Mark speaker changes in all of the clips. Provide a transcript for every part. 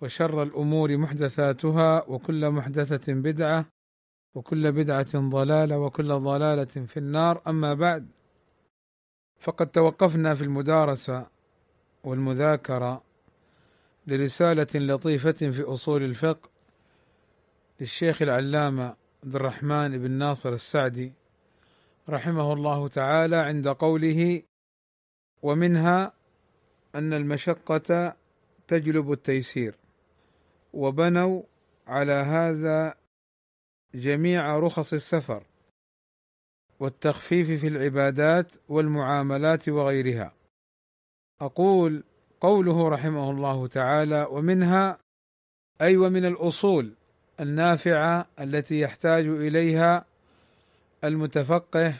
Speaker 1: وشر الأمور محدثاتها وكل محدثة بدعة وكل بدعة ضلالة وكل ضلالة في النار. أما بعد فقد توقفنا في المدارسة والمذاكرة لرسالة لطيفة في أصول الفقه للشيخ العلامة عبد الرحمن بن ناصر السعدي رحمه الله تعالى عند قوله ومنها أن المشقة تجلب التيسير. وبنوا على هذا جميع رخص السفر والتخفيف في العبادات والمعاملات وغيرها. أقول قوله رحمه الله تعالى ومنها أي ومن الأصول النافعة التي يحتاج إليها المتفقه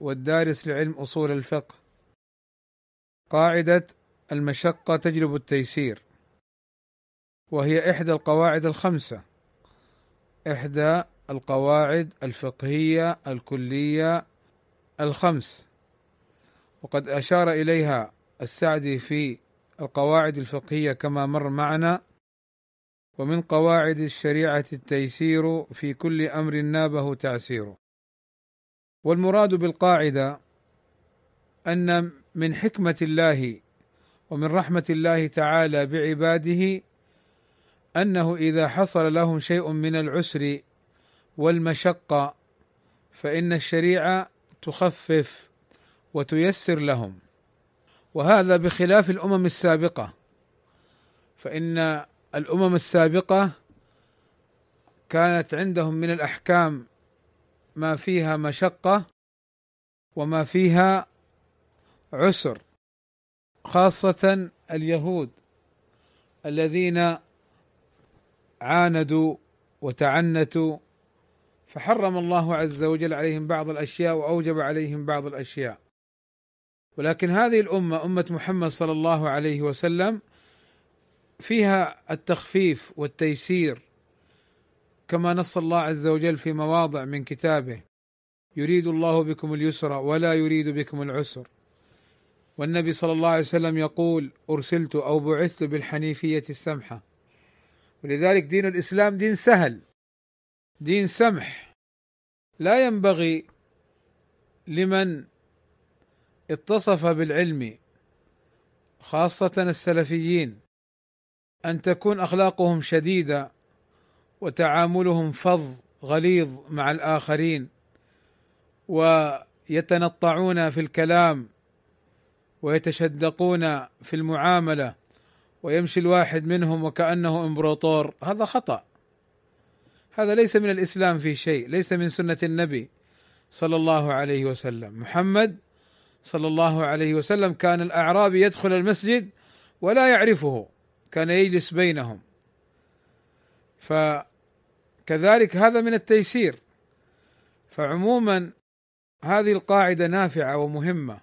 Speaker 1: والدارس لعلم أصول الفقه. قاعدة المشقة تجلب التيسير. وهي إحدى القواعد الخمسة. إحدى القواعد الفقهية الكلية الخمس. وقد أشار إليها السعدي في القواعد الفقهية كما مر معنا. ومن قواعد الشريعة التيسير في كل أمر نابه تعسير. والمراد بالقاعدة أن من حكمة الله ومن رحمة الله تعالى بعباده أنه إذا حصل لهم شيء من العسر والمشقة فإن الشريعة تخفف وتيسر لهم. وهذا بخلاف الأمم السابقة. فإن الأمم السابقة كانت عندهم من الأحكام ما فيها مشقة وما فيها عسر خاصة اليهود الذين عاندوا وتعنتوا فحرم الله عز وجل عليهم بعض الأشياء وأوجب عليهم بعض الأشياء. ولكن هذه الأمة أمة محمد صلى الله عليه وسلم فيها التخفيف والتيسير كما نص الله عز وجل في مواضع من كتابه يريد الله بكم اليسر ولا يريد بكم العسر. والنبي صلى الله عليه وسلم يقول أرسلت أو بعثت بالحنيفية السمحة. ولذلك دين الإسلام دين سهل دين سمح. لا ينبغي لمن اتصف بالعلم خاصة السلفيين أن تكون أخلاقهم شديدة وتعاملهم فظ غليظ مع الآخرين ويتنطعون في الكلام ويتشدقون في المعاملة. ويمشي الواحد منهم وكأنه إمبراطور. هذا خطأ. هذا ليس من الإسلام في شيء ليس من سنة النبي صلى الله عليه وسلم. محمد صلى الله عليه وسلم كان الاعرابي يدخل المسجد ولا يعرفه كان يجلس بينهم. فكذلك هذا من التيسير. فعموما هذه القاعدة نافعة ومهمة.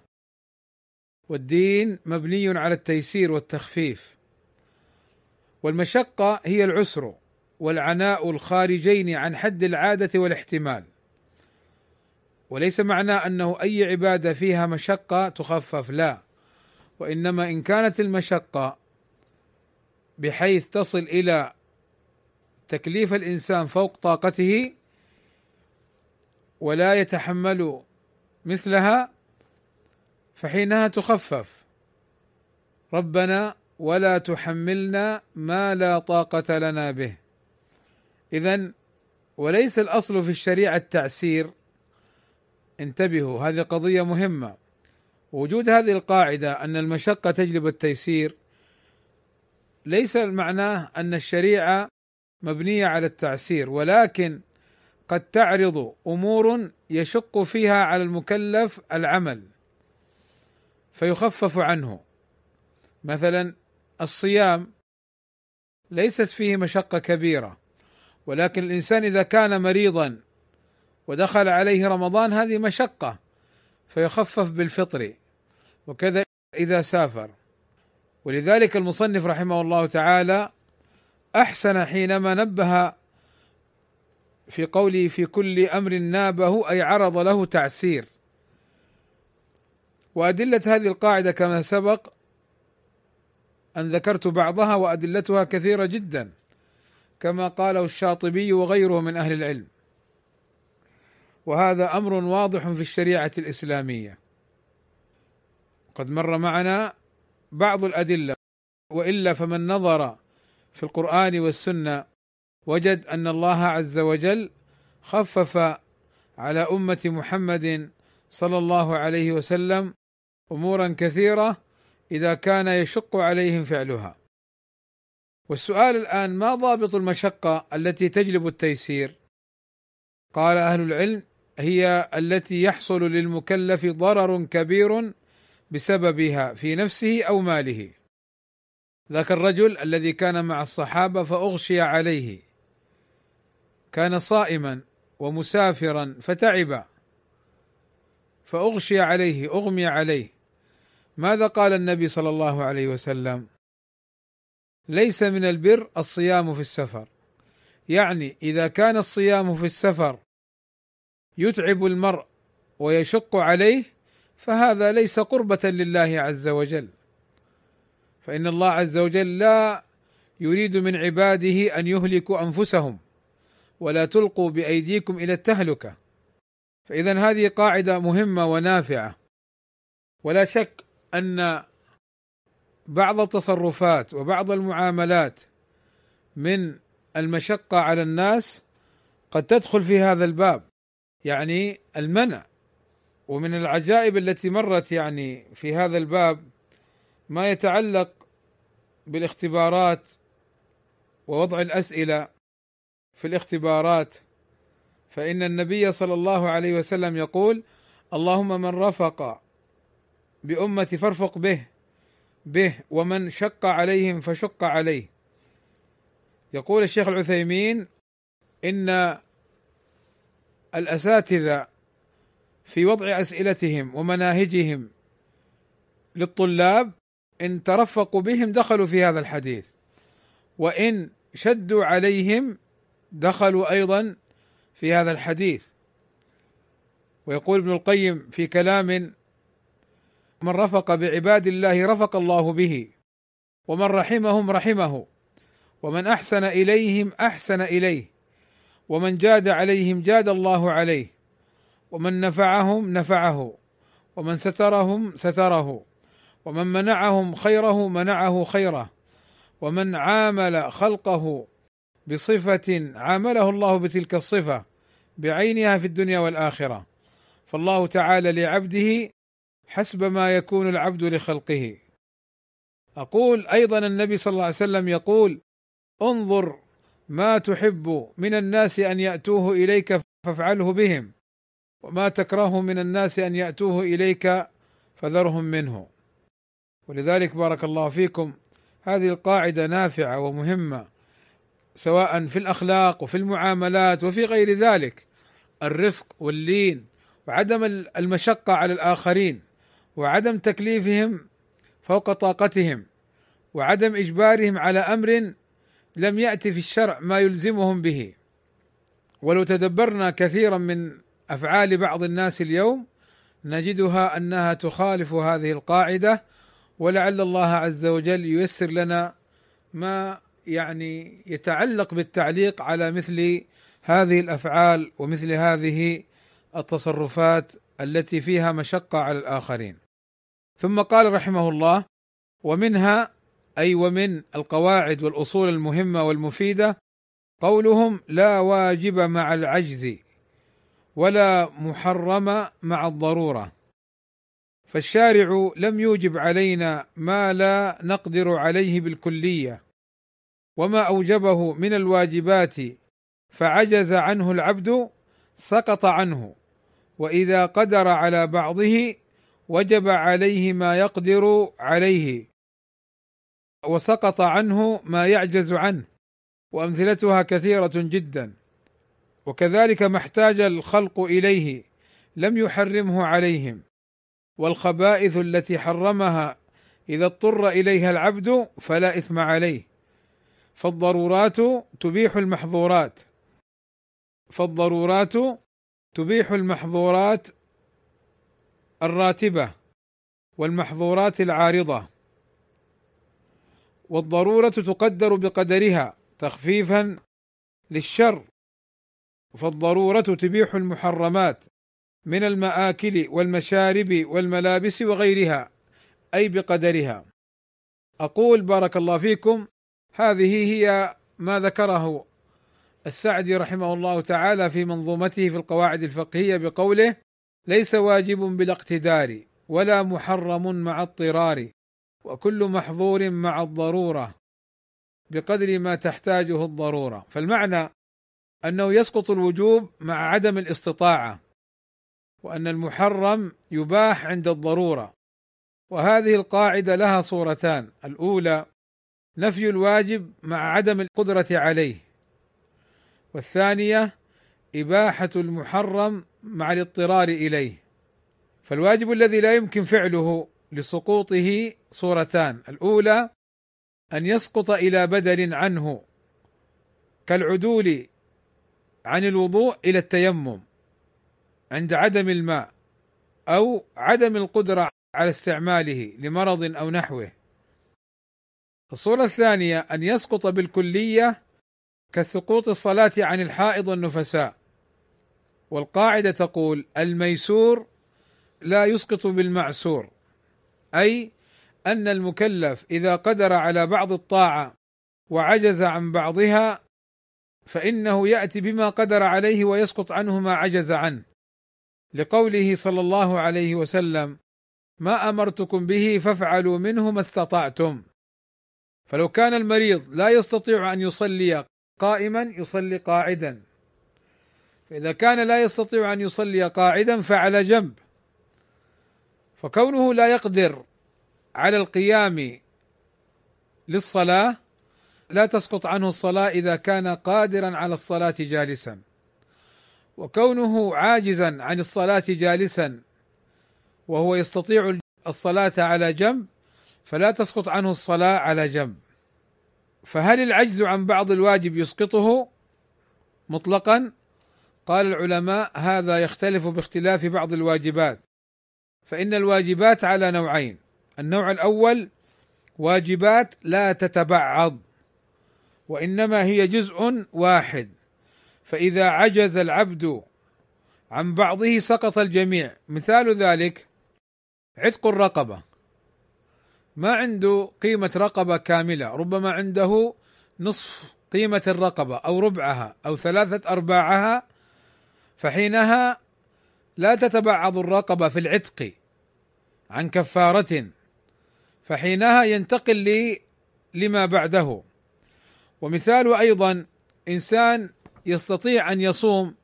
Speaker 1: والدين مبني على التيسير والتخفيف. والمشقة هي العسر والعناء الخارجين عن حد العادة والاحتمال. وليس معنى أنه أي عبادة فيها مشقة تخفف لا. وإنما إن كانت المشقة بحيث تصل إلى تكليف الإنسان فوق طاقته ولا يتحمل مثلها فحينها تخفف. ربنا ولا تحملنا ما لا طاقة لنا به. إذا وليس الأصل في الشريعة التعسير. انتبهوا هذه قضية مهمة. وجود هذه القاعدة أن المشقة تجلب التيسير ليس معناه أن الشريعة مبنية على التعسير ولكن قد تعرض أمور يشق فيها على المكلف العمل فيخفف عنه. مثلا الصيام ليست فيه مشقة كبيرة ولكن الإنسان إذا كان مريضا ودخل عليه رمضان هذه مشقة فيخفف بالفطر وكذا إذا سافر. ولذلك المصنف رحمه الله تعالى أحسن حينما نبه في قوله في كل أمر نابه أي عرض له تعسير. وأدلة هذه القاعدة كما سبق أن ذكرت بعضها وأدلتها كثيرة جدا كما قاله الشاطبي وغيره من أهل العلم. وهذا أمر واضح في الشريعة الإسلامية. قد مر معنا بعض الأدلة وإلا فمن نظر في القرآن والسنة وجد أن الله عز وجل خفف على أمة محمد صلى الله عليه وسلم امورا كثيرة إذا كان يشق عليهم فعلها. والسؤال الآن ما ضابط المشقة التي تجلب التيسير؟ قال أهل العلم هي التي يحصل للمكلف ضرر كبير بسببها في نفسه أو ماله. ذاك الرجل الذي كان مع الصحابة فأغشي عليه. كان صائما ومسافرا فتعب. فأغشي عليه أغمي عليه. ماذا قال النبي صلى الله عليه وسلم؟ ليس من البر الصيام في السفر. يعني إذا كان الصيام في السفر يتعب المرء ويشق عليه فهذا ليس قربة لله عز وجل. فإن الله عز وجل لا يريد من عباده أن يهلكوا أنفسهم ولا تلقوا بأيديكم إلى التهلكة. فإذا هذه قاعدة مهمة ونافعة. ولا شك أن بعض التصرفات وبعض المعاملات من المشقة على الناس قد تدخل في هذا الباب يعني المنع. ومن العجائب التي مرت يعني في هذا الباب ما يتعلق بالاختبارات ووضع الأسئلة في الاختبارات. فإن النبي صلى الله عليه وسلم يقول اللهم من رفق بأمتي فارفق به به ومن شق عليهم فشق عليه. يقول الشيخ العثيمين إن الأساتذة في وضع أسئلتهم ومناهجهم للطلاب إن ترفقوا بهم دخلوا في هذا الحديث وإن شدوا عليهم دخلوا أيضا في هذا الحديث. ويقول ابن القيم في كلام من رفق بعباد الله رفق الله به ومن رحمهم رحمه ومن أحسن إليهم أحسن إليه ومن جاد عليهم جاد الله عليه ومن نفعهم نفعه ومن سترهم ستره ومن منعهم خيره منعه خيره ومن عامل خلقه بصفة عامله الله بتلك الصفة بعينها في الدنيا والآخرة. فالله تعالى لعبده حسب ما يكون العبد لخلقه. أقول أيضا النبي صلى الله عليه وسلم يقول انظر ما تحب من الناس أن يأتوه إليك فافعله بهم وما تكره من الناس أن يأتوه إليك فذرهم منه. ولذلك بارك الله فيكم. هذه القاعدة نافعة ومهمة سواء في الأخلاق وفي المعاملات وفي غير ذلك. الرفق واللين وعدم المشقة على الآخرين. وعدم تكليفهم فوق طاقتهم وعدم إجبارهم على أمر لم يأتي في الشرع ما يلزمهم به. ولو تدبرنا كثيرا من أفعال بعض الناس اليوم نجدها أنها تخالف هذه القاعدة ولعل الله عز وجل ييسر لنا ما يعني يتعلق بالتعليق على مثل هذه الأفعال ومثل هذه التصرفات التي فيها مشقة على الآخرين. ثم قال رحمه الله ومنها أي ومن القواعد والأصول المهمة والمفيدة قولهم لا واجب مع العجز ولا محرم مع الضرورة. فالشارع لم يوجب علينا ما لا نقدر عليه بالكلية وما أوجبه من الواجبات فعجز عنه العبد سقط عنه وإذا قدر على بعضه وجب عليه ما يقدر عليه وسقط عنه ما يعجز عنه وأمثلتها كثيرة جدا. وكذلك ما احتاج الخلق إليه لم يحرمه عليهم. والخبائث التي حرمها إذا اضطر إليها العبد فلا إثم عليه. فالضرورات تبيح المحظورات. فالضرورات تبيح المحظورات الراتبة والمحظورات العارضة. والضرورة تقدر بقدرها تخفيفا للشر فالضرورة تبيح المحرمات من المآكل والمشارب والملابس وغيرها أي بقدرها. أقول بارك الله فيكم هذه هي ما ذكره السعدي رحمه الله تعالى في منظومته في القواعد الفقهية بقوله ليس واجب بالاقتدار ولا محرم مع اضطرار وكل محظور مع الضرورة بقدر ما تحتاجه الضرورة. فالمعنى أنه يسقط الوجوب مع عدم الاستطاعة وأن المحرم يباح عند الضرورة. وهذه القاعدة لها صورتان. الأولى نفي الواجب مع عدم القدرة عليه. والثانية إباحة المحرم مع الاضطرار إليه. فالواجب الذي لا يمكن فعله لسقوطه صورتان. الأولى أن يسقط إلى بدل عنه كالعدول عن الوضوء إلى التيمم عند عدم الماء أو عدم القدرة على استعماله لمرض أو نحوه. الصورة الثانية أن يسقط بالكلية كسقوط الصلاة عن الحائض والنفساء. والقاعدة تقول الميسور لا يسقط بالمعسور أي أن المكلف إذا قدر على بعض الطاعة وعجز عن بعضها فإنه يأتي بما قدر عليه ويسقط عنه ما عجز عنه. لقوله صلى الله عليه وسلم ما أمرتكم به فافعلوا منه ما استطعتم فلو كان المريض لا يستطيع أن يصلي قائما يصلي قاعدا. فإذا كان لا يستطيع أن يصلي قاعدا فعلى جنب. فكونه لا يقدر على القيام للصلاة لا تسقط عنه الصلاة إذا كان قادرا على الصلاة جالسا. وكونه عاجزا عن الصلاة جالسا وهو يستطيع الصلاة على جنب فلا تسقط عنه الصلاة على جنب. فهل العجز عن بعض الواجب يسقطه مطلقا؟ قال العلماء هذا يختلف باختلاف بعض الواجبات فإن الواجبات على نوعين النوع الأول واجبات لا تتبعض وإنما هي جزء واحد فإذا عجز العبد عن بعضه سقط الجميع مثال ذلك عتق الرقبة ما عنده قيمة رقبة كاملة ربما عنده نصف قيمة الرقبة أو ربعها أو ثلاثة أرباعها فحينها لا تتبعض الرقبة في العتق عن كفارة فحينها ينتقل لي لما بعده. ومثال أيضا إنسان يستطيع أن يصوم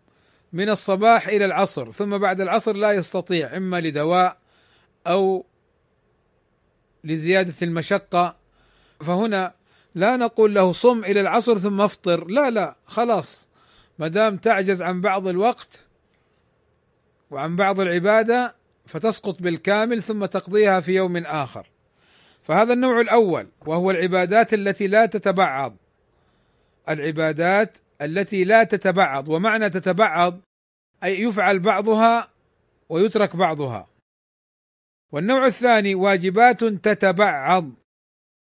Speaker 1: من الصباح إلى العصر ثم بعد العصر لا يستطيع إما لدواء أو لزيادة المشقة. فهنا لا نقول له صم إلى العصر ثم افطر لا لا خلاص. ما دام تعجز عن بعض الوقت وعن بعض العبادة فتسقط بالكامل ثم تقضيها في يوم آخر. فهذا النوع الأول وهو العبادات التي لا تتبعض. العبادات التي لا تتبعض ومعنى تتبعض أي يفعل بعضها ويترك بعضها. والنوع الثاني واجبات تتبعض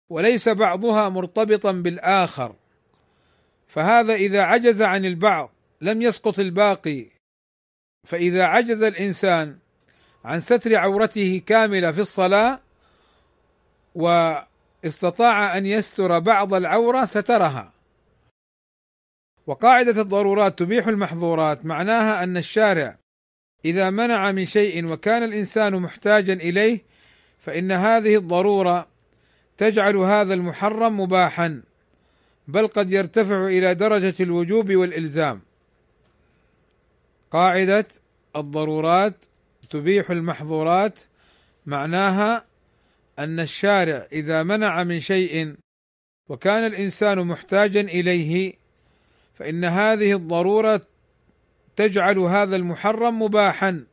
Speaker 1: وليس بعضها مرتبطا بالآخر. فهذا إذا عجز عن البعض لم يسقط الباقي. فإذا عجز الإنسان عن ستر عورته كاملة في الصلاة واستطاع أن يستر بعض العورة سترها. وقاعدة الضرورات تبيح المحظورات معناها أن الشارع إذا منع من شيء وكان الإنسان محتاجا إليه فإن هذه الضرورة تجعل هذا المحرم مباحا. بل قد يرتفع إلى درجة الوجوب والإلزام. قاعدة الضرورات تبيح المحظورات معناها أن الشارع إذا منع من شيء وكان الإنسان محتاجا إليه فإن هذه الضرورة تجعل هذا المحرم مباحا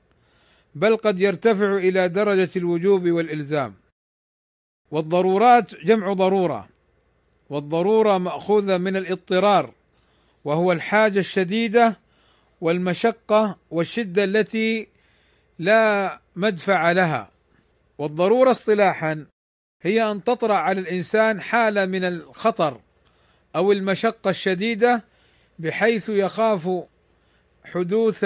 Speaker 1: بل قد يرتفع إلى درجة الوجوب والإلزام. والضرورات جمع ضرورة. والضرورة مأخوذة من الاضطرار وهو الحاجة الشديدة والمشقة والشدة التي لا مدفع لها. والضرورة اصطلاحا هي أن تطرأ على الإنسان حالة من الخطر أو المشقة الشديدة بحيث يخاف حدوث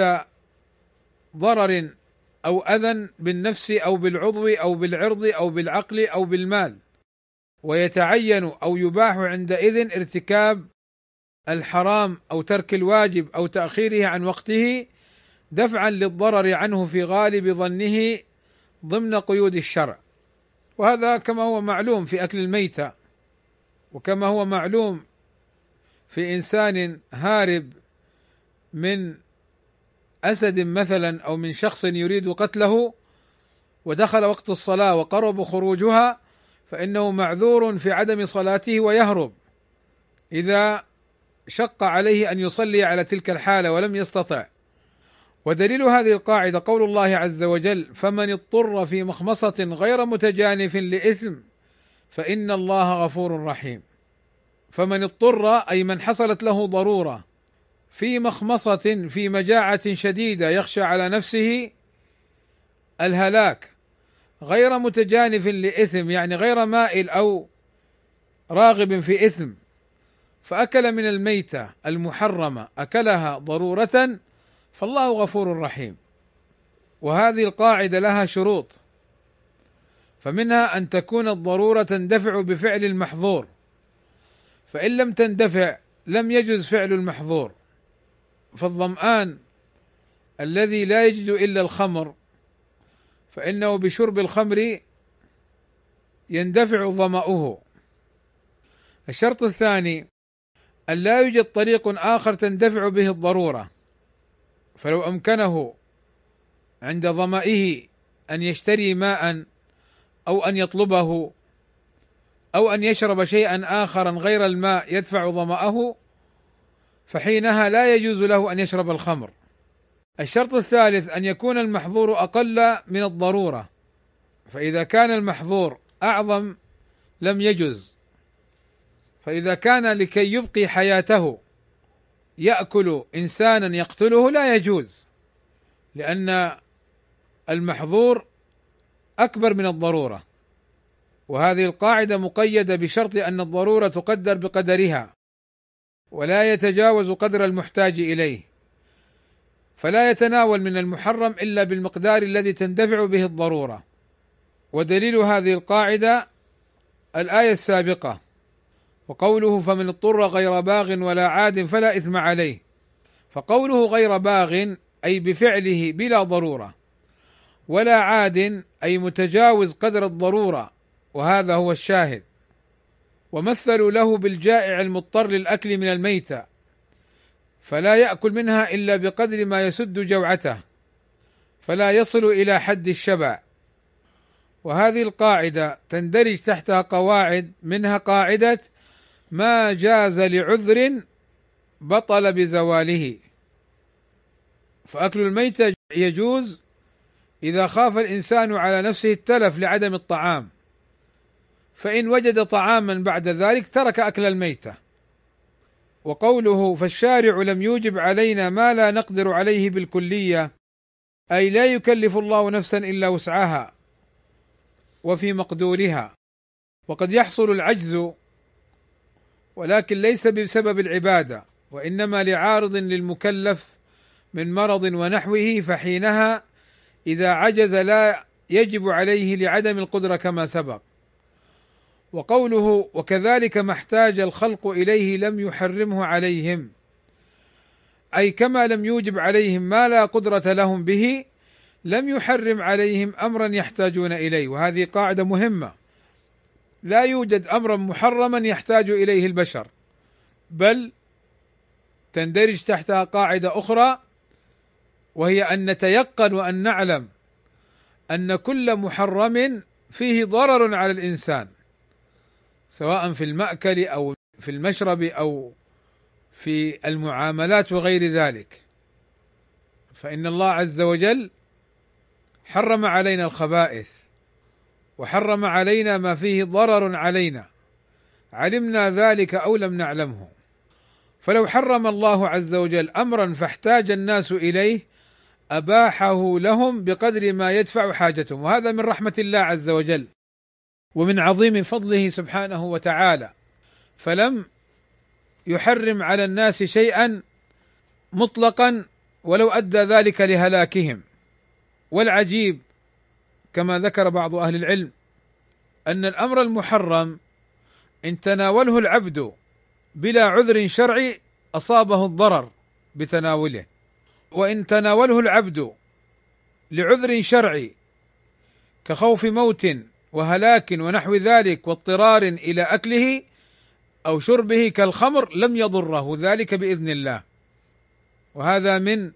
Speaker 1: ضرر أو أذى بالنفس أو بالعضو أو بالعرض أو بالعقل أو بالمال. ويتعين أو يباح عندئذ ارتكاب الحرام أو ترك الواجب أو تأخيره عن وقته دفعا للضرر عنه في غالب ظنه ضمن قيود الشرع. وهذا كما هو معلوم في أكل الميتة وكما هو معلوم في إنسان هارب من أسد مثلا أو من شخص يريد قتله ودخل وقت الصلاة وقرب خروجها فإنه معذور في عدم صلاته ويهرب. إذا شق عليه أن يصلي على تلك الحالة ولم يستطع. ودليل هذه القاعدة قول الله عز وجل فمن اضطر في مخمصة غير متجانف لإثم فإن الله غفور رحيم. فمن اضطر أي من حصلت له ضرورة في مخمصة في مجاعة شديدة يخشى على نفسه الهلاك. غير متجانف لإثم يعني غير مائل أو راغب في إثم. فأكل من الميتة المحرمة أكلها ضرورة فالله غفور رحيم. وهذه القاعدة لها شروط. فمنها أن تكون الضرورة تندفع بفعل المحظور. فإن لم تندفع لم يجز فعل المحظور. فالظمآن الذي لا يجد إلا الخمر فإنه بشرب الخمر يندفع ظمأه. الشرط الثاني أن لا يوجد طريق آخر تندفع به الضرورة. فلو أمكنه عند ظمئه أن يشتري ماء أو أن يطلبه أو أن يشرب شيئا آخرا غير الماء يدفع ظمأه فحينها لا يجوز له أن يشرب الخمر. الشرط الثالث أن يكون المحظور أقل من الضرورة. فإذا كان المحظور أعظم لم يجز. فإذا كان لكي يبقي حياته يأكل إنسانا يقتله لا يجوز لأن المحظور أكبر من الضرورة. وهذه القاعدة مقيدة بشرط أن الضرورة تقدر بقدرها ولا يتجاوز قدر المحتاج إليه. فلا يتناول من المحرم إلا بالمقدار الذي تندفع به الضرورة. ودليل هذه القاعدة الآية السابقة وقوله فمن اضطر غير باغ ولا عاد فلا إثم عليه. فقوله غير باغ أي بفعله بلا ضرورة. ولا عاد أي متجاوز قدر الضرورة وهذا هو الشاهد. ومثلوا له بالجائع المضطر للأكل من الميتة فلا يأكل منها إلا بقدر ما يسد جوعته فلا يصل إلى حد الشبع. وهذه القاعدة تندرج تحتها قواعد منها قاعدة ما جاز لعذر بطل بزواله. فأكل الميتة يجوز إذا خاف الإنسان على نفسه التلف لعدم الطعام. فإن وجد طعاما بعد ذلك ترك أكل الميتة. وقوله فالشارع لم يوجب علينا ما لا نقدر عليه بالكلية أي لا يكلف الله نفسا إلا وسعها وفي مقدورها. وقد يحصل العجز ولكن ليس بسبب العبادة وإنما لعارض للمكلف من مرض ونحوه فحينها إذا عجز لا يجب عليه لعدم القدرة كما سبق. وقوله وكذلك ما احتاج الخلق إليه لم يحرمه عليهم. أي كما لم يوجب عليهم ما لا قدرة لهم به لم يحرم عليهم أمرا يحتاجون إليه. وهذه قاعدة مهمة. لا يوجد أمرا محرما يحتاج إليه البشر. بل تندرج تحتها قاعدة أخرى وهي أن نتيقن وأن نعلم أن كل محرم فيه ضرر على الإنسان. سواء في المأكل أو في المشرب أو في المعاملات وغير ذلك. فإن الله عز وجل حرم علينا الخبائث وحرم علينا ما فيه ضرر علينا. علمنا ذلك أو لم نعلمه. فلو حرم الله عز وجل امرا فاحتاج الناس إليه أباحه لهم بقدر ما يدفع حاجتهم. وهذا من رحمة الله عز وجل. ومن عظيم فضله سبحانه وتعالى فلم يحرم على الناس شيئا مطلقا ولو أدى ذلك لهلاكهم. والعجيب كما ذكر بعض أهل العلم أن الأمر المحرم إن تناوله العبد بلا عذر شرعي أصابه الضرر بتناوله. وإن تناوله العبد لعذر شرعي كخوف موت وهلاك ونحو ذلك واضطرار إلى أكله أو شربه كالخمر لم يضره ذلك بإذن الله. وهذا من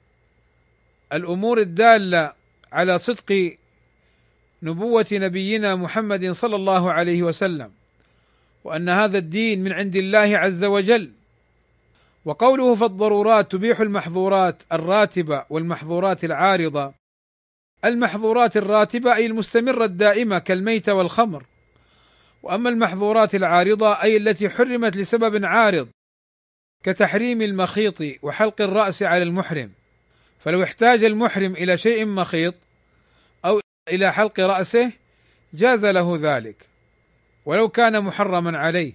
Speaker 1: الأمور الدالة على صدق نبوة نبينا محمد صلى الله عليه وسلم وأن هذا الدين من عند الله عز وجل. وقوله فالضرورات تبيح المحظورات الراتبة والمحظورات العارضة المحظورات الراتبة أي المستمرة الدائمة كالميت والخمر. وأما المحظورات العارضة أي التي حرمت لسبب عارض كتحريم المخيط وحلق الرأس على المحرم. فلو احتاج المحرم إلى شيء مخيط أو إلى حلق رأسه جاز له ذلك. ولو كان محرما عليه.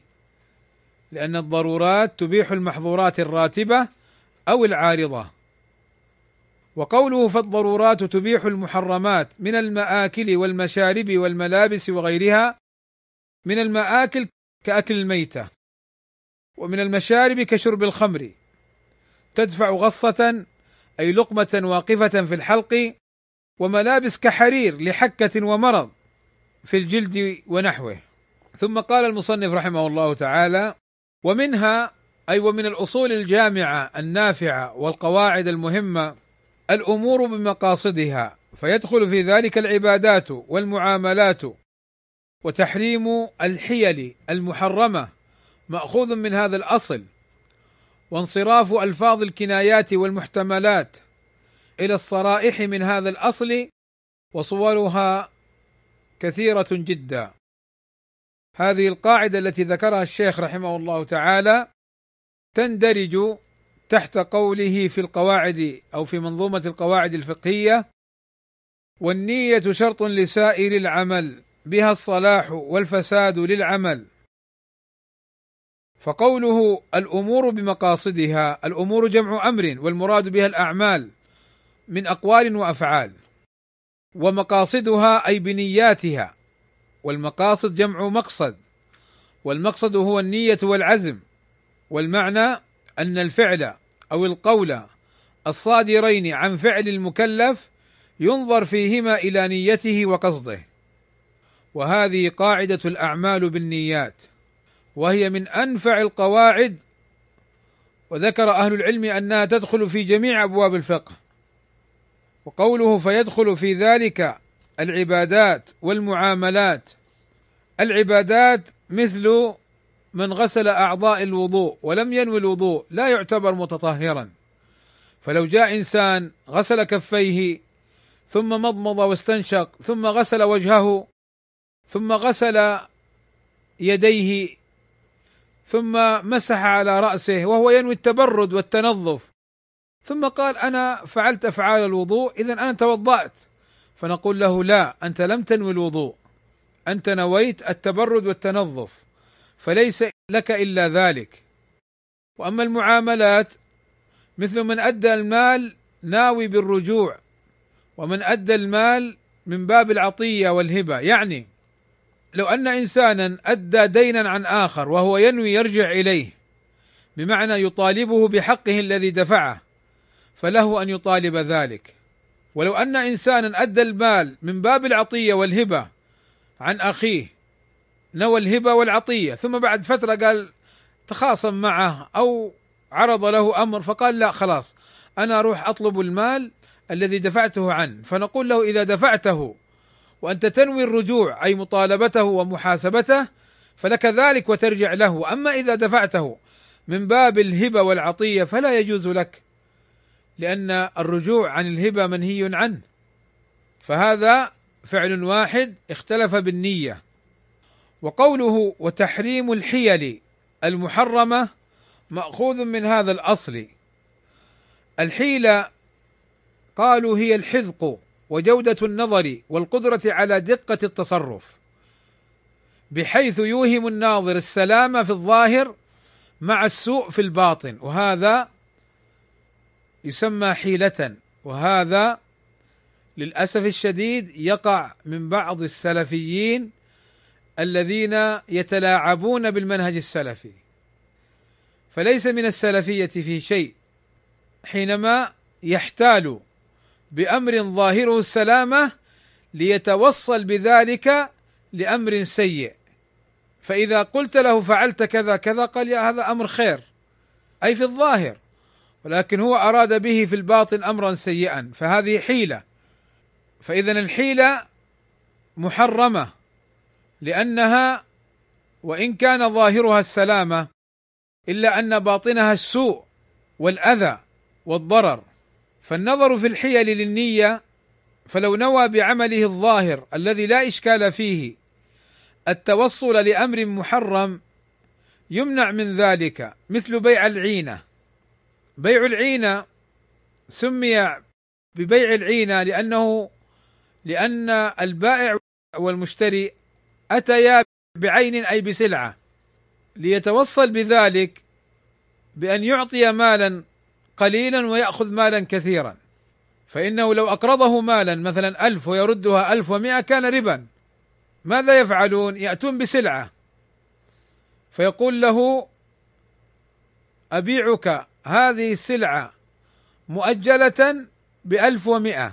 Speaker 1: لأن الضرورات تبيح المحظورات الراتبة أو العارضة. وقوله فالضرورات تبيح المحرمات من المآكل والمشارب والملابس وغيرها من المآكل كأكل الميتة ومن المشارب كشرب الخمر. تدفع غصة أي لقمة واقفة في الحلق وملابس كحرير لحكة ومرض في الجلد ونحوه. ثم قال المصنف رحمه الله تعالى ومنها أي ومن الأصول الجامعة النافعة والقواعد المهمة الأمور بمقاصدها فيدخل في ذلك العبادات والمعاملات وتحريم الحيل المحرمة مأخوذ من هذا الأصل وانصراف ألفاظ الكنايات والمحتملات إلى الصرائح من هذا الأصل وصورها كثيرة جدا. هذه القاعدة التي ذكرها الشيخ رحمه الله تعالى تندرج تحت قوله في القواعد أو في منظومة القواعد الفقهية والنية شرط لسائر العمل بها الصلاح والفساد للعمل. فقوله الأمور بمقاصدها الأمور جمع أمر والمراد بها الأعمال من أقوال وأفعال. ومقاصدها أي بنياتها والمقاصد جمع مقصد والمقصد هو النية والعزم والمعنى أن الفعل أو القول الصادرين عن فعل المكلف ينظر فيهما إلى نيته وقصده. وهذه قاعدة الأعمال بالنيات وهي من أنفع القواعد وذكر أهل العلم أنها تدخل في جميع أبواب الفقه. وقوله فيدخل في ذلك العبادات والمعاملات العبادات مثل من غسل أعضاء الوضوء ولم ينوي الوضوء لا يعتبر متطهرا. فلو جاء إنسان غسل كفيه ثم مضمض واستنشق ثم غسل وجهه ثم غسل يديه ثم مسح على رأسه وهو ينوي التبرد والتنظف ثم قال أنا فعلت أفعال الوضوء اذا أنا توضأت. فنقول له لا أنت لم تنوي الوضوء أنت نويت التبرد والتنظف. فليس لك إلا ذلك. وأما المعاملات مثل من أدى المال ناوي بالرجوع ومن أدى المال من باب العطية والهبة. يعني لو أن إنسانا أدى دينا عن آخر وهو ينوي يرجع إليه بمعنى يطالبه بحقه الذي دفعه فله أن يطالب ذلك. ولو أن إنسانا أدى المال من باب العطية والهبة عن أخيه نوى الهبة والعطية. ثم بعد فترة قال تخاصم معه أو عرض له أمر فقال لا خلاص أنا أروح أطلب المال الذي دفعته عنه. فنقول له إذا دفعته وأنت تنوي الرجوع أي مطالبته ومحاسبته فلك ذلك وترجع له. أما إذا دفعته من باب الهبة والعطية فلا يجوز لك لأن الرجوع عن الهبة منهي عنه. فهذا فعل واحد اختلف بالنية. وقوله وتحريم الحيل المحرمة مأخوذ من هذا الأصل. الحيله قالوا هي الحذق وجودة النظر والقدرة على دقة التصرف بحيث يوهم الناظر السلامه في الظاهر مع السوء في الباطن. وهذا يسمى حيلة وهذا للأسف الشديد يقع من بعض السلفيين الذين يتلاعبون بالمنهج السلفي. فليس من السلفية في شيء حينما يحتال بأمر ظاهره السلامة ليتوصل بذلك لأمر سيء. فإذا قلت له فعلت كذا كذا قال يا هذا أمر خير أي في الظاهر ولكن هو أراد به في الباطن أمرا سيئا فهذه حيلة. فاذا الحيلة محرمة. لأنها وإن كان ظاهرها السلامة إلا أن باطنها السوء والأذى والضرر. فالنظر في الحيل للنية فلو نوى بعمله الظاهر الذي لا إشكال فيه التوصل لأمر محرم يمنع من ذلك مثل بيع العينة. بيع العينة سمي ببيع العينة لأنه لأن البائع والمشتري اتيا بعين أي بسلعة. ليتوصل بذلك بأن يعطي مالا قليلا ويأخذ مالا كثيرا. فإنه لو أقرضه مالا مثلا ألف ويردها ألف ومائة كان ربا. ماذا يفعلون؟ يأتون بسلعة. فيقول له أبيعك هذه السلعة مؤجلة بألف ومائة.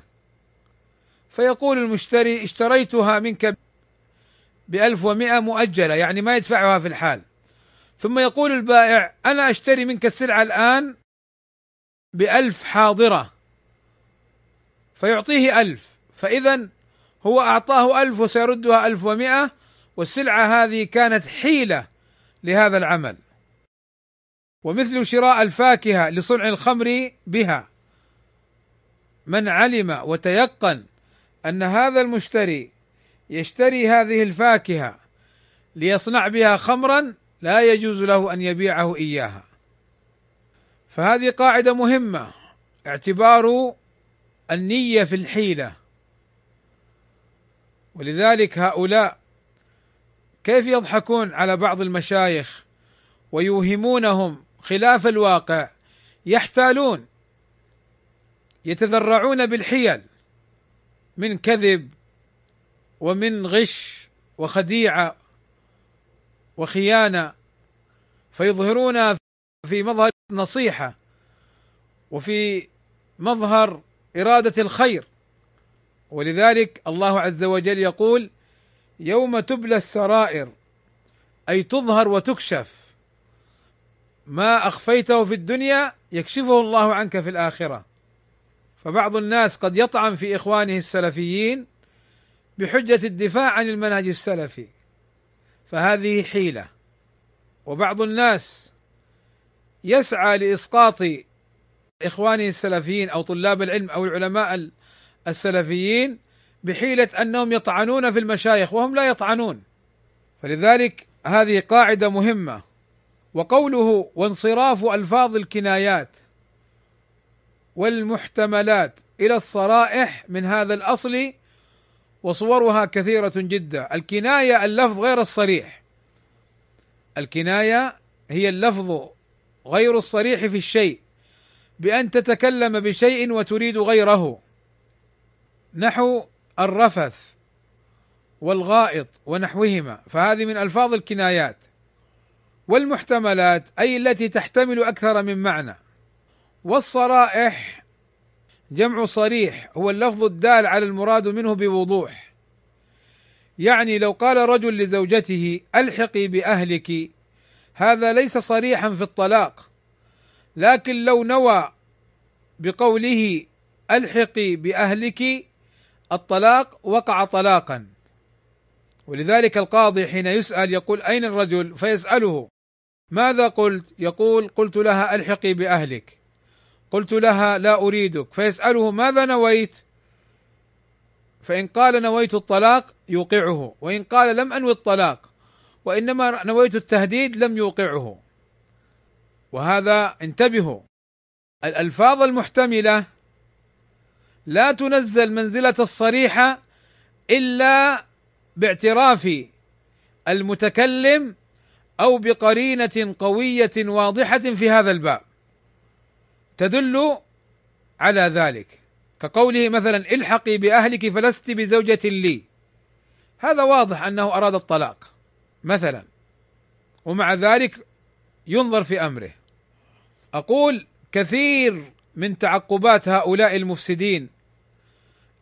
Speaker 1: فيقول المشتري اشتريتها منك بألف ومائة مؤجلة يعني ما يدفعها في الحال. ثم يقول البائع أنا أشتري منك السلعة الآن بألف حاضرة فيعطيه ألف. فإذا هو أعطاه ألف وسيردها ألف ومئة والسلعة هذه كانت حيلة لهذا العمل. ومثل شراء الفاكهة لصنع الخمر بها. من علم وتيقن أن هذا المشتري يشتري هذه الفاكهة ليصنع بها خمرا لا يجوز له أن يبيعه إياها. فهذه قاعدة مهمة اعتبار النية في الحيلة. ولذلك هؤلاء كيف يضحكون على بعض المشايخ ويوهمونهم خلاف الواقع؟ يحتالون يتذرعون بالحيل من كذب ومن غش وخديعه وخيانة فيظهرون في مظهر نصيحه وفي مظهر إرادة الخير. ولذلك الله عز وجل يقول يوم تبلى السرائر أي تظهر وتكشف ما أخفيته في الدنيا يكشفه الله عنك في الآخرة. فبعض الناس قد يطعن في إخوانه السلفيين بحجة الدفاع عن المنهج السلفي. فهذه حيلة. وبعض الناس يسعى لإسقاط اخوانه السلفيين أو طلاب العلم أو العلماء السلفيين بحيلة أنهم يطعنون في المشايخ وهم لا يطعنون. فلذلك هذه قاعدة مهمة. وقوله وانصراف ألفاظ الكنايات والمحتملات إلى الصرائح من هذا الأصل وصورها كثيرة جدا. الكناية اللفظ غير الصريح. الكناية هي اللفظ غير الصريح في الشيء بأن تتكلم بشيء وتريد غيره. نحو الرفث والغائط ونحوهما. فهذه من ألفاظ الكنايات. والمحتملات أي التي تحتمل أكثر من معنى. والصرائح جمع صريح هو اللفظ الدال على المراد منه بوضوح. يعني لو قال رجل لزوجته ألحقي بأهلك هذا ليس صريحا في الطلاق. لكن لو نوى بقوله ألحقي بأهلك الطلاق وقع طلاقا. ولذلك القاضي حين يسأل يقول أين الرجل؟ فيسأله ماذا قلت؟ يقول قلت لها ألحقي بأهلك. قلت لها لا أريدك. فيسأله ماذا نويت؟ فإن قال نويت الطلاق يوقعه وإن قال لم أنوي الطلاق وإنما نويت التهديد لم يوقعه. وهذا انتبهوا. الألفاظ المحتملة لا تنزل منزلة الصريحه إلا باعتراف المتكلم أو بقرينة قوية واضحة في هذا الباب. تدل على ذلك. كقوله مثلا الحقي بأهلك فلست بزوجة لي. هذا واضح أنه أراد الطلاق. مثلا ومع ذلك ينظر في أمره. أقول كثير من تعقبات هؤلاء المفسدين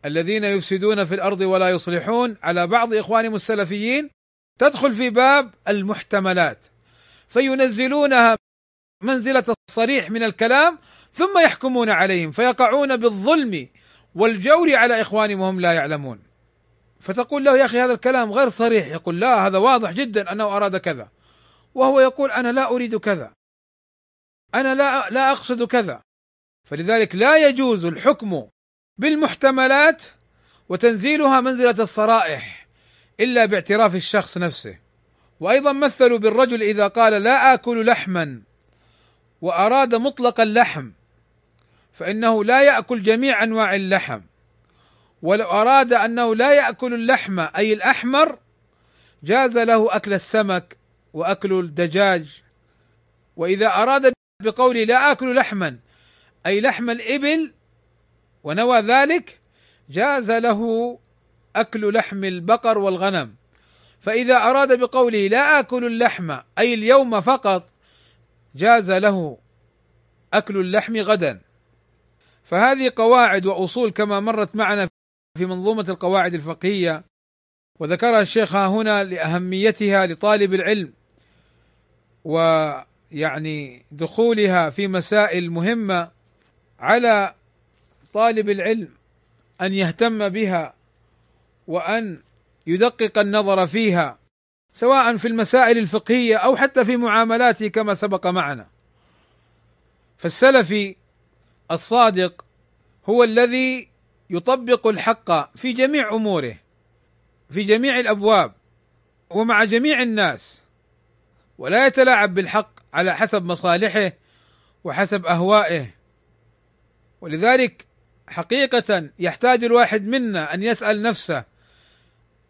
Speaker 1: الذين يفسدون في الأرض ولا يصلحون على بعض إخوانهم السلفيين تدخل في باب المحتملات فينزلونها منزلة الصريح من الكلام ثم يحكمون عليهم فيقعون بالظلم والجور على إخوانهم وهم لا يعلمون. فتقول له يا أخي هذا الكلام غير صريح يقول لا هذا واضح جدا أنه أراد كذا. وهو يقول أنا لا أريد كذا. أنا لا لا أقصد كذا. فلذلك لا يجوز الحكم بالمحتملات وتنزيلها منزلة الصرائح إلا باعتراف الشخص نفسه. وأيضا مثلوا بالرجل إذا قال لا آكل لحما وأراد مطلق اللحم. فإنه لا يأكل جميع أنواع اللحم. ولو أراد أنه لا يأكل اللحم أي الأحمر جاز له أكل السمك وأكل الدجاج. وإذا أراد بقوله لا آكل لحما أي لحم الإبل ونوى ذلك جاز له أكل لحم البقر والغنم. فإذا أراد بقوله لا آكل اللحم أي اليوم فقط جاز له أكل اللحم غدا. فهذه قواعد وأصول كما مرت معنا في منظومة القواعد الفقهية وذكرها الشيخ ها هنا لأهميتها لطالب العلم ويعني دخولها في مسائل مهمة على طالب العلم أن يهتم بها وأن يدقق النظر فيها سواء في المسائل الفقهية أو حتى في معاملاته كما سبق معنا. فالسلفي الصادق هو الذي يطبق الحق في جميع أموره في جميع الأبواب ومع جميع الناس ولا يتلاعب بالحق على حسب مصالحه وحسب أهوائه ولذلك حقيقة يحتاج الواحد منا أن يسأل نفسه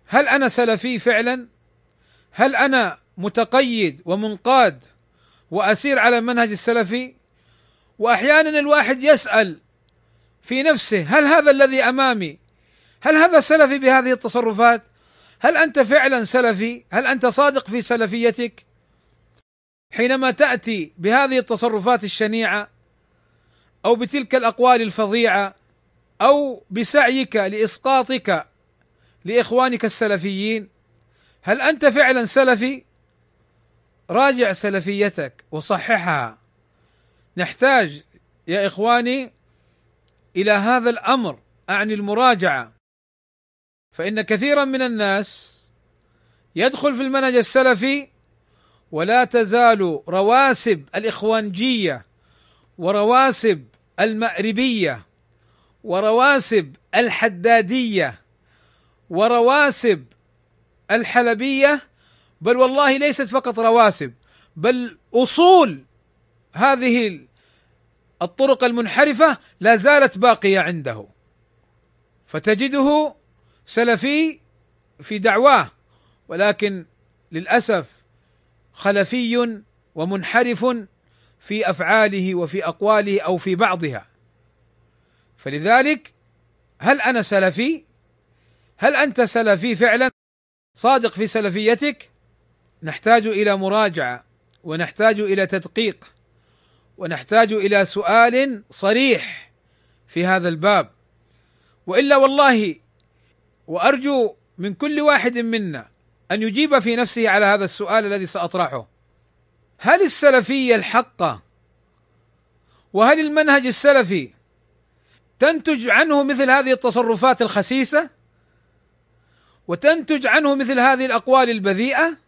Speaker 1: هل أنا سلفي فعلا؟ هل أنا متقيد ومنقاد وأسير على منهج السلفي؟ واحيانا الواحد يسأل في نفسه هل هذا الذي أمامي هل هذا سلفي بهذه التصرفات؟ هل أنت فعلا سلفي؟ هل أنت صادق في سلفيتك؟ حينما تأتي بهذه التصرفات الشنيعة أو بتلك الأقوال الفظيعة أو بسعيك لإسقاطك لإخوانك السلفيين هل أنت فعلا سلفي راجع سلفيتك وصححها نحتاج يا إخواني إلى هذا الأمر أعني المراجعة. فإن كثيرا من الناس يدخل في المنهج السلفي ولا تزال رواسب الإخوانجية ورواسب المأربية ورواسب الحدادية ورواسب الحلبية بل والله ليست فقط رواسب بل أصول هذه الطرق المنحرفة لا زالت باقية عنده. فتجده سلفي في دعواه ولكن للأسف خلفي ومنحرف في أفعاله وفي أقواله أو في بعضها. فلذلك هل أنا سلفي؟ هل أنت سلفي فعلا؟ صادق في سلفيتك؟ نحتاج إلى مراجعة ونحتاج إلى تدقيق. ونحتاج إلى سؤال صريح في هذا الباب. وإلا والله وأرجو من كل واحد منا أن يجيب في نفسه على هذا السؤال الذي سأطرحه. هل السلفيه الحقه وهل المنهج السلفي تنتج عنه مثل هذه التصرفات الخسيسة؟ وتنتج عنه مثل هذه الأقوال البذيئة؟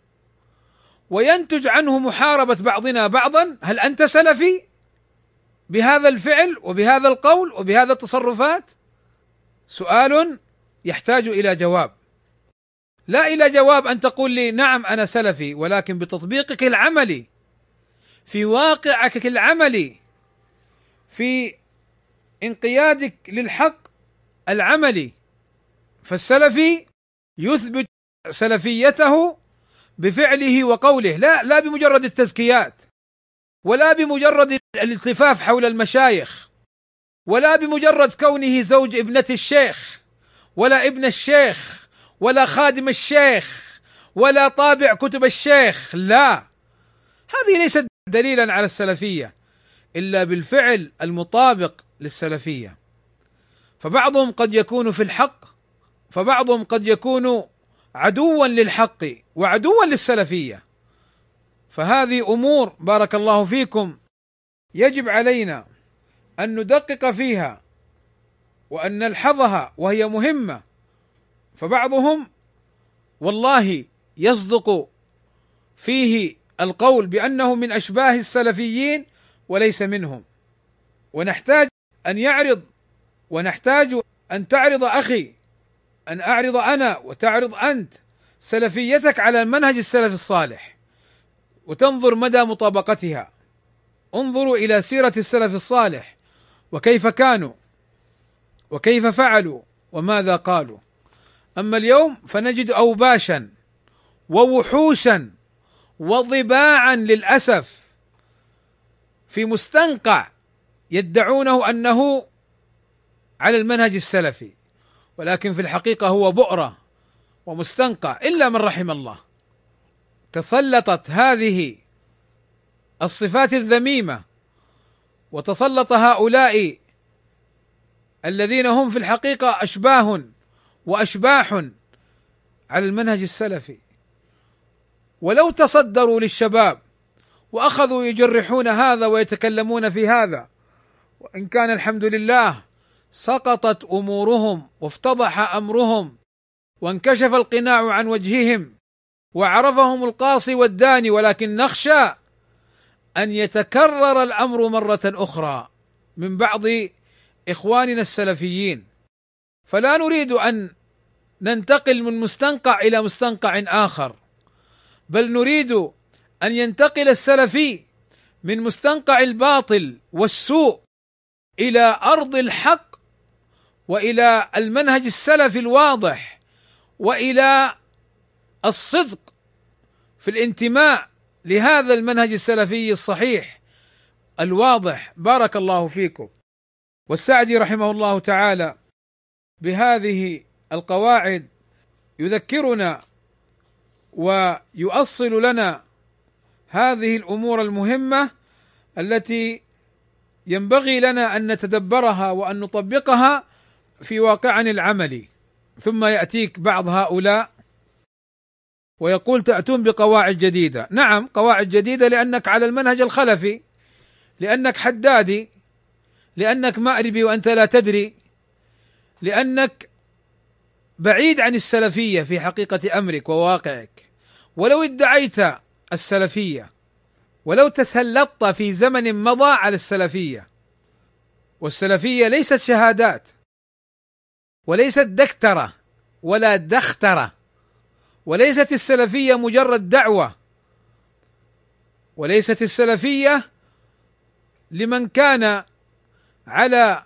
Speaker 1: وينتج عنه محاربة بعضنا بعضا. هل أنت سلفي بهذا الفعل وبهذا القول وبهذا التصرفات؟ سؤال يحتاج إلى جواب. لا إلى جواب أن تقول لي نعم أنا سلفي ولكن بتطبيقك العملي في واقعك العملي في انقيادك للحق العملي فالسلفي يثبت سلفيته بفعله وقوله. لا لا بمجرد التزكيات ولا بمجرد الالتفاف حول المشايخ ولا بمجرد كونه زوج ابنة الشيخ ولا ابن الشيخ ولا خادم الشيخ ولا طابع كتب الشيخ. لا. هذه ليست دليلا على السلفية إلا بالفعل المطابق للسلفية. فبعضهم قد يكون في الحق فبعضهم قد يكون عدوا للحق وعدوا للسلفية. فهذه أمور بارك الله فيكم يجب علينا أن ندقق فيها وأن نلحظها وهي مهمة. فبعضهم والله يصدق فيه القول بأنه من أشباه السلفيين وليس منهم. ونحتاج أن يعرض ونحتاج أن تعرض أخي أن أعرض أنا وتعرض أنت سلفيتك على منهج السلف الصالح وتنظر مدى مطابقتها. انظروا إلى سيرة السلف الصالح وكيف كانوا وكيف فعلوا وماذا قالوا. أما اليوم فنجد اوباشا ووحوشا وضباعا للأسف في مستنقع يدعونه أنه على المنهج السلفي. ولكن في الحقيقة هو بؤرة ومستنقع إلا من رحم الله. تسلطت هذه الصفات الذميمة وتسلط هؤلاء الذين هم في الحقيقة أشباه وأشباح على المنهج السلفي. ولو تصدروا للشباب وأخذوا يجرحون هذا ويتكلمون في هذا وإن كان الحمد لله سقطت أمورهم وافتضح أمرهم وانكشف القناع عن وجههم وعرفهم القاصي والداني ولكن نخشى أن يتكرر الأمر مرة أخرى من بعض إخواننا السلفيين. فلا نريد أن ننتقل من مستنقع إلى مستنقع آخر بل نريد أن ينتقل السلفي من مستنقع الباطل والسوء إلى أرض الحق وإلى المنهج السلفي الواضح وإلى الصدق في الانتماء لهذا المنهج السلفي الصحيح الواضح. بارك الله فيكم. والسعدي رحمه الله تعالى بهذه القواعد يذكرنا ويؤصل لنا هذه الأمور المهمة التي ينبغي لنا أن نتدبرها وأن نطبقها في واقعنا العملي ثم يأتيك بعض هؤلاء ويقول تأتون بقواعد جديدة، نعم قواعد جديدة لأنك على المنهج الخلفي لأنك حدادي لأنك مأربي وأنت لا تدري لأنك بعيد عن السلفية في حقيقة أمرك وواقعك. ولو ادعيت السلفية ولو تسلطت في زمن مضى على السلفية والسلفية ليست شهادات وليست دكترة ولا دخترة وليست السلفية مجرد دعوة وليست السلفية لمن كان على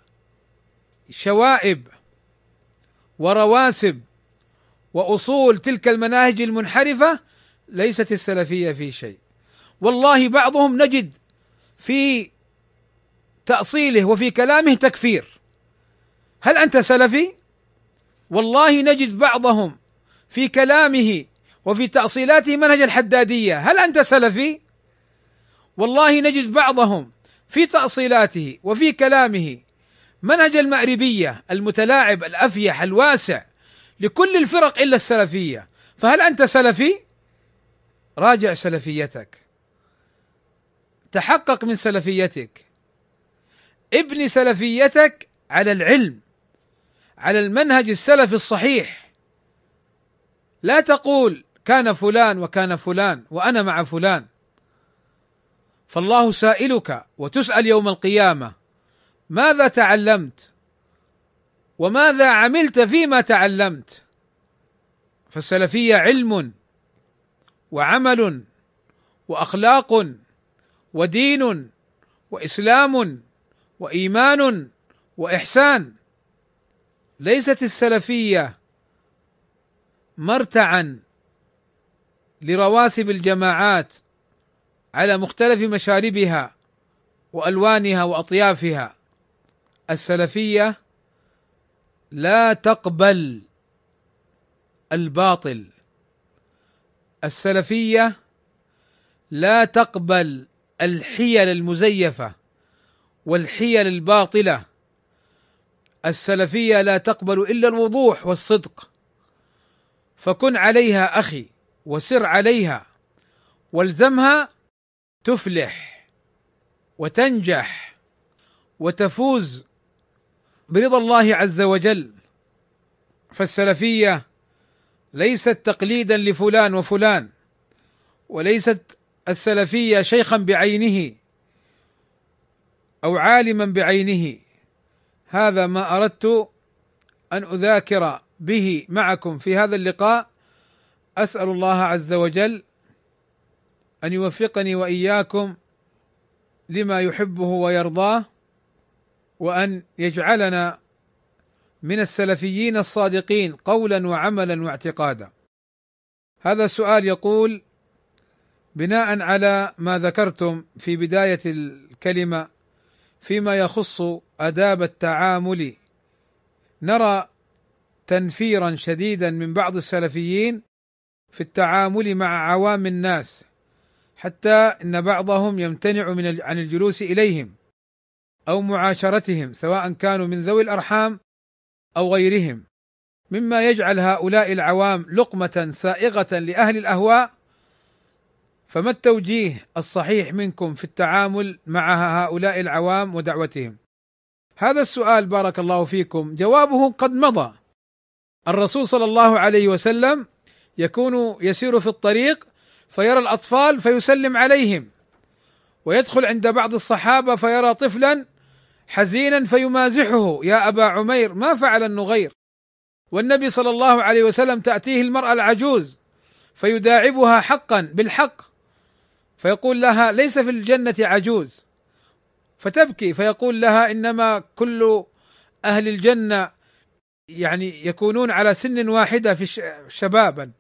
Speaker 1: شوائب ورواسب وأصول تلك المناهج المنحرفة ليست السلفية في شيء. والله بعضهم نجد في تأصيله وفي كلامه تكفير. هل أنت سلفي؟ والله نجد بعضهم في كلامه وفي تأصيلاته منهج الحدادية. هل أنت سلفي؟ والله نجد بعضهم في تأصيلاته وفي كلامه منهج المأربية المتلاعب الأفيح الواسع لكل الفرق إلا السلفية. فهل أنت سلفي؟ راجع سلفيتك. تحقق من سلفيتك. ابني سلفيتك على العلم. على المنهج السلفي الصحيح. لا تقول كان فلان وكان فلان وأنا مع فلان. فالله سائلك وتسأل يوم القيامة ماذا تعلمت؟ وماذا عملت فيما تعلمت؟ فالسلفية علم وعمل وأخلاق ودين وإسلام وإيمان وإحسان. ليست السلفية مرتعا لرواسب الجماعات على مختلف مشاربها وألوانها وأطيافها. السلفية لا تقبل الباطل. السلفية لا تقبل الحيل المزيفة والحيل الباطلة. السلفية لا تقبل إلا الوضوح والصدق. فكن عليها أخي وسر عليها والزمها تفلح وتنجح وتفوز برضا الله عز وجل. فالسلفية ليست تقليدا لفلان وفلان وليست السلفية شيخا بعينه أو عالما بعينه. هذا ما أردت أن أذاكر به معكم في هذا اللقاء أسأل الله عز وجل أن يوفقني وإياكم لما يحبه ويرضاه وأن يجعلنا من السلفيين الصادقين قولا وعملا واعتقادا. هذا السؤال يقول بناء على ما ذكرتم في بداية الكلمة فيما يخص أداب التعامل. نرى تنفيرا شديدا من بعض السلفيين في التعامل مع عوام الناس حتى إن بعضهم يمتنع من عن الجلوس إليهم أو معاشرتهم سواء كانوا من ذوي الأرحام أو غيرهم. مما يجعل هؤلاء العوام لقمة سائغة لأهل الأهواء فما التوجيه الصحيح منكم في التعامل مع هؤلاء العوام ودعوتهم؟ هذا السؤال بارك الله فيكم جوابه قد مضى. الرسول صلى الله عليه وسلم يكون يسير في الطريق فيرى الأطفال فيسلم عليهم ويدخل عند بعض الصحابة فيرى طفلا حزينا فيمازحه يا أبا عمير ما فعل النغير؟ والنبي صلى الله عليه وسلم تأتيه المرأة العجوز فيداعبها حقا بالحق فيقول لها ليس في الجنة عجوز. فتبكي فيقول لها إنما كل أهل الجنة يعني يكونون على سن واحدة في شبابا.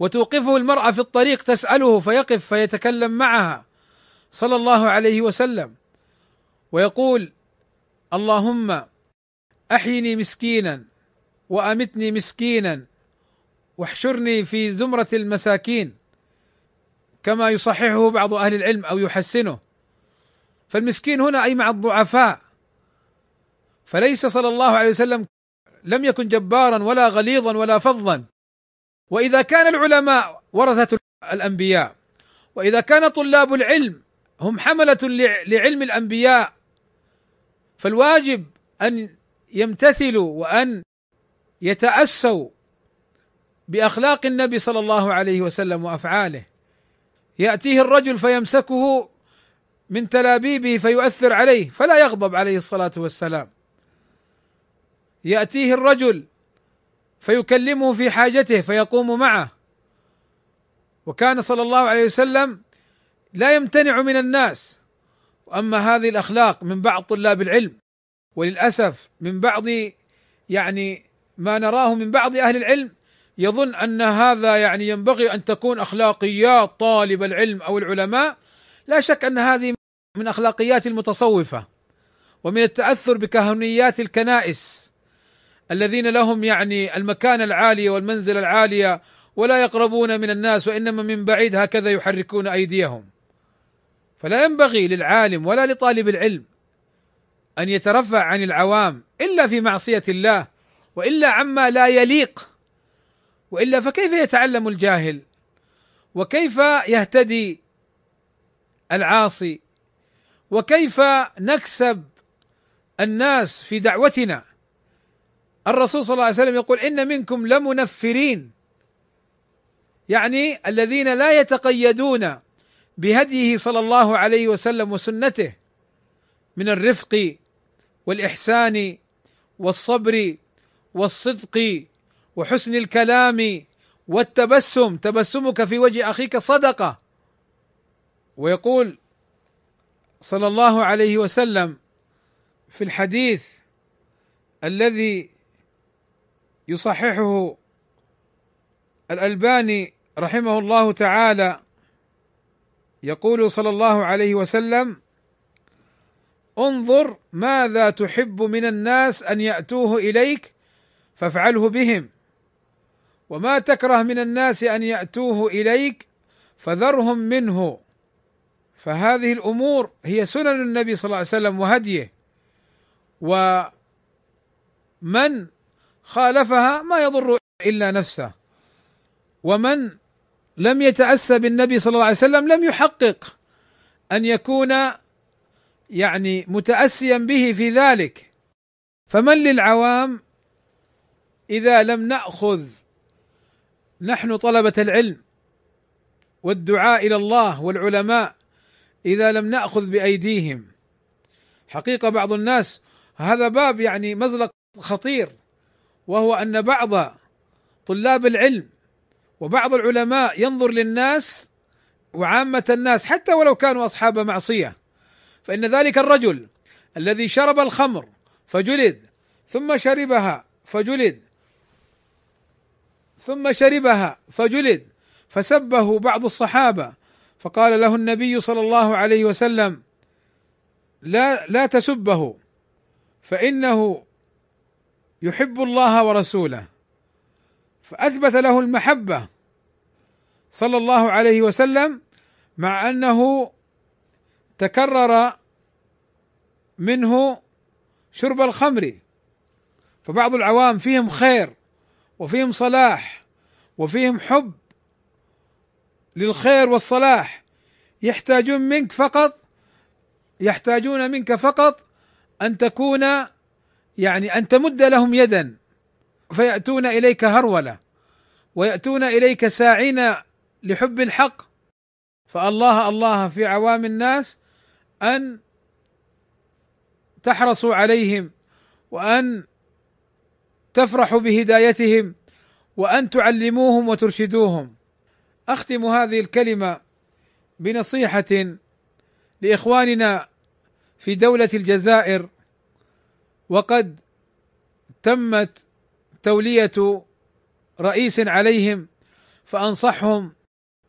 Speaker 1: وتوقفه المرأة في الطريق تسأله فيقف فيتكلم معها صلى الله عليه وسلم. ويقول اللهم أحيني مسكينا وأمتني مسكينا واحشرني في زمرة المساكين. كما يصححه بعض أهل العلم أو يحسنه. فالمسكين هنا أي مع الضعفاء. فليس صلى الله عليه وسلم لم يكن جبارا ولا غليظا ولا فظا. وإذا كان العلماء ورثة الأنبياء. وإذا كان طلاب العلم هم حملة لعلم الأنبياء. فالواجب أن يمتثلوا وأن يتأسوا بأخلاق النبي صلى الله عليه وسلم وأفعاله. يأتيه الرجل فيمسكه من تلابيبه فيؤثر عليه فلا يغضب عليه الصلاة والسلام. يأتيه الرجل فيكلمه في حاجته فيقوم معه. وكان صلى الله عليه وسلم لا يمتنع من الناس. وأما هذه الأخلاق من بعض طلاب العلم وللأسف من بعض يعني ما نراه من بعض أهل العلم يظن أن هذا يعني ينبغي أن تكون أخلاقيات طالب العلم أو العلماء. لا شك أن هذه من أخلاقيات المتصوفة ومن التأثر بكهنيات الكنائس الذين لهم يعني المكانه العالية والمنزلة العالية ولا يقربون من الناس وإنما من بعيد هكذا يحركون أيديهم. فلا ينبغي للعالم ولا لطالب العلم أن يترفع عن العوام إلا في معصية الله وإلا عما لا يليق وإلا فكيف يتعلم الجاهل؟ وكيف يهتدي العاصي؟ وكيف نكسب الناس في دعوتنا؟ الرسول صلى الله عليه وسلم يقول إن منكم لمنفرين. يعني الذين لا يتقيدون بهديه صلى الله عليه وسلم وسنته من الرفق والإحسان والصبر والصدق وحسن الكلام والتبسم تبسمك في وجه أخيك صدقة. ويقول صلى الله عليه وسلم في الحديث الذي يصححه الألباني رحمه الله تعالى يقول صلى الله عليه وسلم انظر ماذا تحب من الناس أن يأتوه إليك فافعله بهم. وما تكره من الناس أن يأتوه إليك فذرهم منه. فهذه الأمور هي سنن النبي صلى الله عليه وسلم وهديه. ومن خالفها ما يضر إلا نفسه. ومن لم يتاسى بالنبي صلى الله عليه وسلم لم يحقق أن يكون يعني متأسيا به في ذلك. فمن للعوام إذا لم نأخذ نحن طلبة العلم والدعاء إلى الله والعلماء إذا لم نأخذ بأيديهم. حقيقة بعض الناس هذا باب يعني مزلق خطير وهو أن بعض طلاب العلم وبعض العلماء ينظر للناس وعامة الناس حتى ولو كانوا أصحاب معصية. فإن ذلك الرجل الذي شرب الخمر فجلد ثم شربها فجلد ثم شربها فجلد فسبه بعض الصحابة فقال له النبي صلى الله عليه وسلم لا لا تسبه فإنه يحب الله ورسوله. فأثبت له المحبة صلى الله عليه وسلم مع أنه تكرر منه شرب الخمر فبعض العوام فيهم خير. وفيهم صلاح وفيهم حب للخير والصلاح. يحتاجون منك فقط يحتاجون منك فقط أن تكون يعني أن تمد لهم يدا. فيأتون إليك هرولة ويأتون إليك ساعين لحب الحق. فالله الله في عوام الناس أن تحرصوا عليهم وأن تفرحوا بهدايتهم وأن تعلموهم وترشدوهم. أختم هذه الكلمة بنصيحة لإخواننا في دولة الجزائر وقد تمت تولية رئيس عليهم فأنصحهم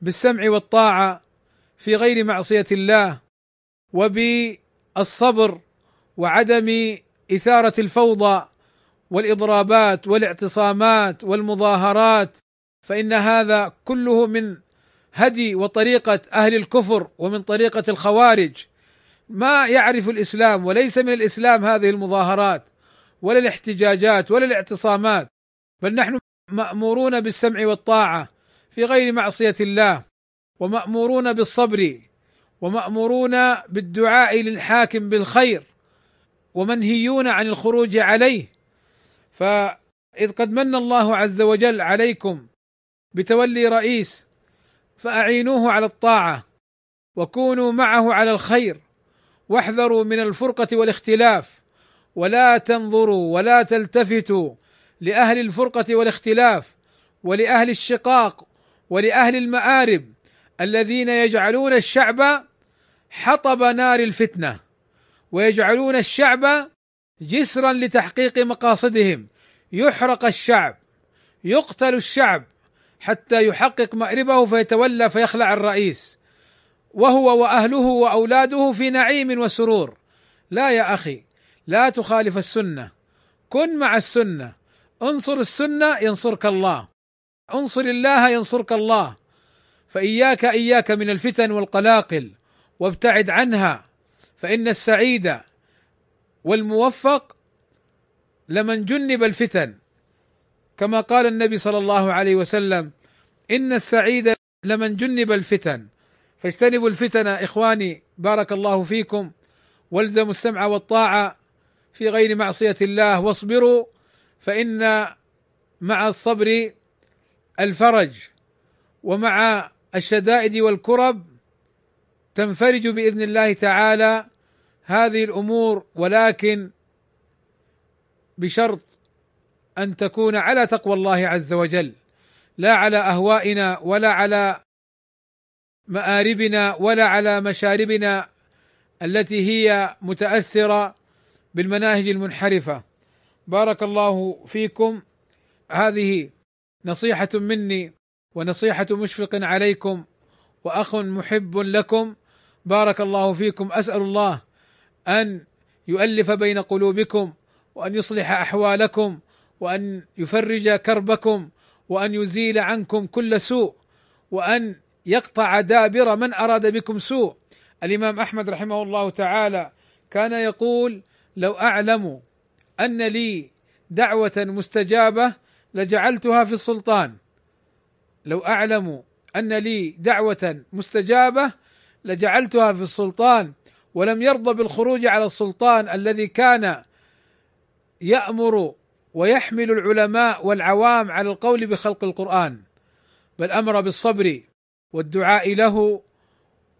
Speaker 1: بالسمع والطاعة في غير معصية الله وبالصبر وعدم إثارة الفوضى والإضرابات والاعتصامات والمظاهرات فإن هذا كله من هدي وطريقة أهل الكفر ومن طريقة الخوارج. ما يعرف الإسلام وليس من الإسلام هذه المظاهرات ولا الاحتجاجات ولا الاعتصامات بل نحن مأمورون بالسمع والطاعة في غير معصية الله ومأمورون بالصبر ومأمورون بالدعاء للحاكم بالخير ومنهيون عن الخروج عليه. فإذ قد من الله عز وجل عليكم بتولي رئيس فأعينوه على الطاعة وكونوا معه على الخير واحذروا من الفرقة والاختلاف ولا تنظروا ولا تلتفتوا لأهل الفرقة والاختلاف ولأهل الشقاق ولأهل المآرب الذين يجعلون الشعب حطب نار الفتنة ويجعلون الشعب جسرا لتحقيق مقاصدهم. يحرق الشعب يقتل الشعب. حتى يحقق مأربه فيتولى فيخلع الرئيس. وهو وأهله وأولاده في نعيم وسرور. لا يا أخي لا تخالف السنة. كن مع السنة. انصر السنة ينصرك الله. انصر الله ينصرك الله. فإياك إياك من الفتن والقلاقل. وابتعد عنها. فإن السعيد والموفق لمن جنب الفتن. كما قال النبي صلى الله عليه وسلم إن السعيد لمن جنب الفتن. فاجتنبوا الفتن إخواني بارك الله فيكم والزموا السمع والطاعة في غير معصية الله واصبروا فإن مع الصبر الفرج ومع الشدائد والكرب تنفرج بإذن الله تعالى هذه الأمور ولكن بشرط أن تكون على تقوى الله عز وجل لا على أهوائنا ولا على مآربنا ولا على مشاربنا التي هي متأثرة بالمناهج المنحرفة. بارك الله فيكم. هذه نصيحة مني ونصيحة مشفق عليكم وأخ محب لكم. بارك الله فيكم. أسأل الله أن يؤلف بين قلوبكم وأن يصلح أحوالكم وأن يفرج كربكم وأن يزيل عنكم كل سوء وأن يقطع دابر من أراد بكم سوء. الإمام أحمد رحمه الله تعالى كان يقول لو أعلم أن لي دعوة مستجابة لجعلتها في السلطان. لو أعلم أن لي دعوة مستجابة لجعلتها في السلطان. ولم يرضى بالخروج على السلطان الذي كان يأمر ويحمل العلماء والعوام على القول بخلق القرآن بل أمر بالصبر والدعاء له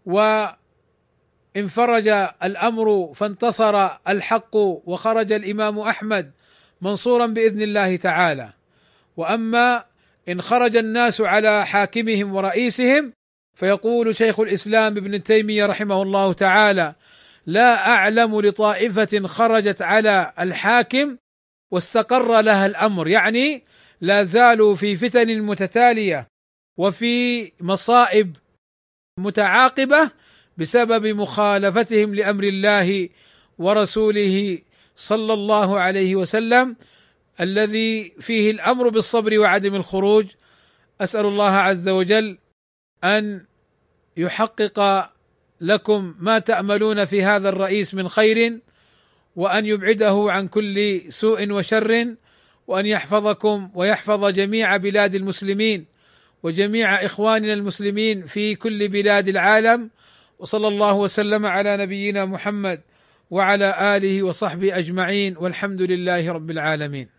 Speaker 1: وانفرج الأمر فانتصر الحق وخرج الإمام أحمد منصورا بإذن الله تعالى. وأما إن خرج الناس على حاكمهم ورئيسهم فيقول شيخ الإسلام ابن تيمية رحمه الله تعالى لا أعلم لطائفة خرجت على الحاكم واستقر لها الأمر. يعني لا زالوا في فتن متتالية وفي مصائب متعاقبة بسبب مخالفتهم لأمر الله ورسوله صلى الله عليه وسلم الذي فيه الأمر بالصبر وعدم الخروج. أسأل الله عز وجل أن يحقق لكم ما تأملون في هذا الرئيس من خير وأن يبعده عن كل سوء وشر وأن يحفظكم ويحفظ جميع بلاد المسلمين وجميع إخواننا المسلمين في كل بلاد العالم. وصلى الله وسلم على نبينا محمد وعلى آله وصحبه أجمعين والحمد لله رب العالمين.